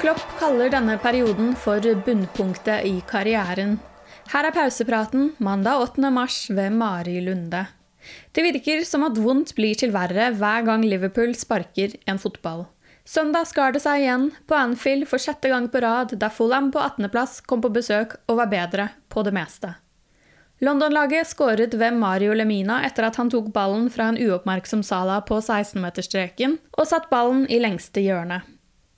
Klopp kaller denne perioden for bunnpunktet i karrieren. Her er pausepraten mandag 8. mars ved Mari Lunde. Det virker som at vondt blir til verre hver gang Liverpool sparker en fotball. Søndag skar det seg igjen på Anfield for sjette gang på rad, da Fulham på 18.-plass kom på besøk og var bedre på det meste. London-laget skåret ved Mario Lemina etter at han tok ballen fra en uoppmerksom Sala på 16-meterstreken og satt ballen i lengste hjørne.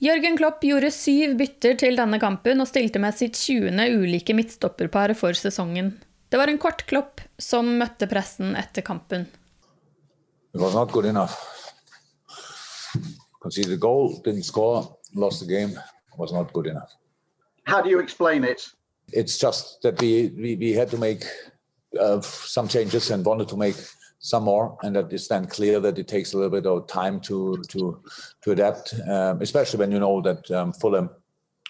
Jørgen Klopp gjorde syv bytter til denne kampen og stilte med sitt 20. ulike midtstopperpar for sesongen. Det var en kort Klopp som møtte pressen etter kampen. It was not good enough. Conceded a goal, didn't score, lost the game. Was not good enough. How do you explain it? It's just that we we, we had to make uh, some changes and wanted to make some more, and that is then clear that it takes a little bit of time to to to adapt, um, especially when you know that um, Fulham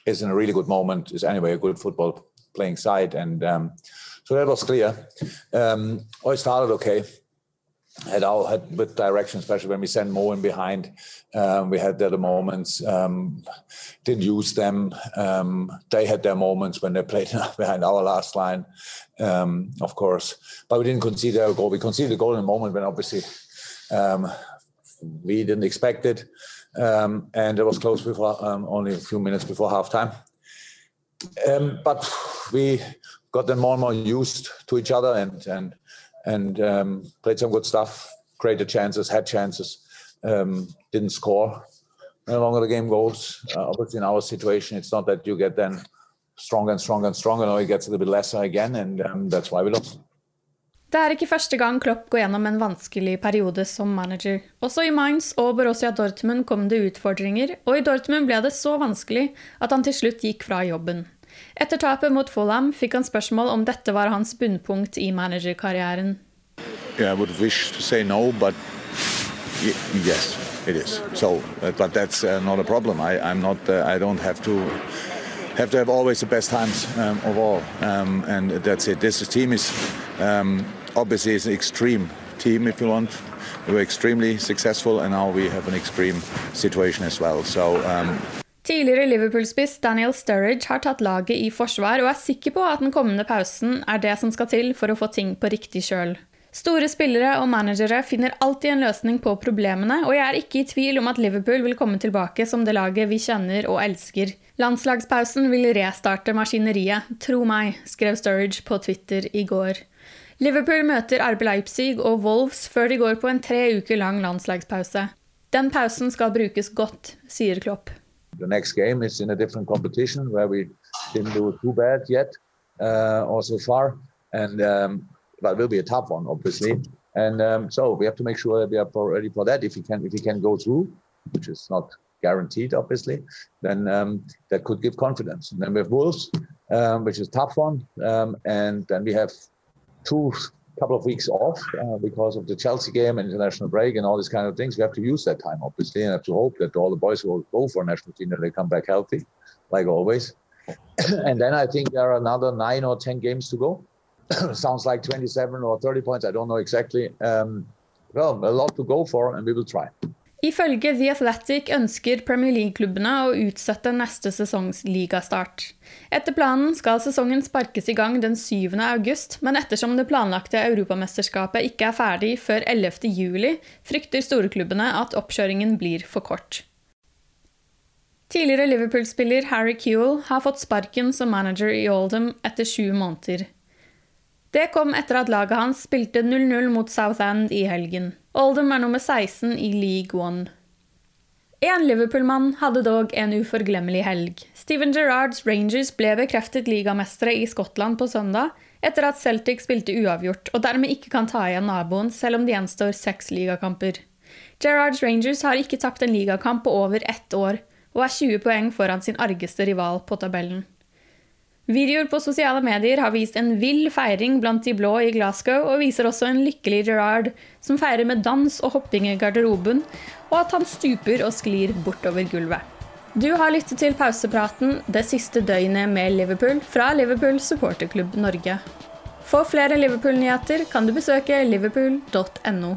is in a really good moment, is anyway a good football playing side, and um, so that was clear. Um, I started okay. Had our had with direction, especially when we sent Mo in behind. Um, we had the other moments. Um, didn't use them. Um, they had their moments when they played behind our last line, um, of course. But we didn't concede a goal. We conceded a goal in a moment when obviously um, we didn't expect it, um, and it was close before only a few minutes before halftime. but we got them more and more used to each other and and and um, played some good stuff, created chances, had chances, um, didn't score. No longer the game goes, uh, obviously in our situation, it's not that you get then stronger and stronger and stronger. No, it gets a little bit lesser again, and um, that's why we lost. Det er ikke første gang Klopp går gjennom en vanskelig periode som manager. Også i Mainz og Borussia Dortmund kom det utfordringer, og i Dortmund ble det så vanskelig at han til slutt gikk fra jobben. Etter tapet mot Fulham fikk han spørsmål om dette var hans bunnpunkt i managerkarrieren. Yeah, no, but yes. So, uh, but that's uh, not a problem. I, I'm not. Uh, I don't have to have to have always the best times um, of all, um, and that's it. This team is um, obviously is an extreme team, if you want. We were extremely successful, and now we have an extreme situation as well. So. Tidligere Liverpool-spiss Daniel Sturridge har tatt laget i forsvar og er sikker på at den kommende pausen er det som skal til for å få ting på riktig kjøl. Store spillere og managere finner alltid en løsning på problemene, og jeg er ikke i tvil om at Liverpool vil komme tilbake som det laget vi kjenner og elsker. Landslagspausen vil restarte maskineriet, tro meg, skrev Sturridge på Twitter i går. Liverpool møter RB Leipzig og Wolves før de går på en tre uker lang landslagspause. Den pausen skal brukes godt, sier Klopp. The next game is in a different competition where we didn't do too bad yet uh, or so far. And um, but it will be a tough one, obviously. And um, so we have to make sure that we are ready for that. If we can, if we can go through, which is not guaranteed, obviously, then um, that could give confidence. And then we have Wolves, um, which is tough one, um, and then we have two couple of weeks off uh, because of the Chelsea game and international break and all these kind of things. We have to use that time, obviously, and have to hope that all the boys will go for national team that they come back healthy, like always. and then I think there are another nine or ten games to go. Sounds like 27 or 30 points. I don't know exactly. Um, well, a lot to go for, and we will try. Ifølge The Athletic ønsker Premier League-klubbene å utsette neste sesongs ligastart. Etter planen skal sesongen sparkes i gang den 7. august, men ettersom det planlagte europamesterskapet ikke er ferdig før 11. juli, frykter storklubbene at oppkjøringen blir for kort. Tidligere Liverpool-spiller Harry Kewell har fått sparken som manager i Oldham etter sju måneder. Det kom etter at laget hans spilte 0-0 mot Southend i helgen. Oldham er nummer 16 i League One. En Liverpool-mann hadde dog en uforglemmelig helg. Steven Gerrards Rangers ble bekreftet ligamestere i Skottland på søndag, etter at Celtic spilte uavgjort og dermed ikke kan ta igjen naboen, selv om det gjenstår seks ligakamper. Gerrards Rangers har ikke tapt en ligakamp på over ett år, og er 20 poeng foran sin argeste rival på tabellen. Videoer på sosiale medier har vist en vill feiring blant de blå i Glasgow, og viser også en lykkelig Gerard som feirer med dans og hopping i garderoben, og at han stuper og sklir bortover gulvet. Du har lyttet til pausepraten det siste døgnet med Liverpool fra Liverpool supporterklubb Norge. For flere Liverpool-nyheter kan du besøke liverpool.no.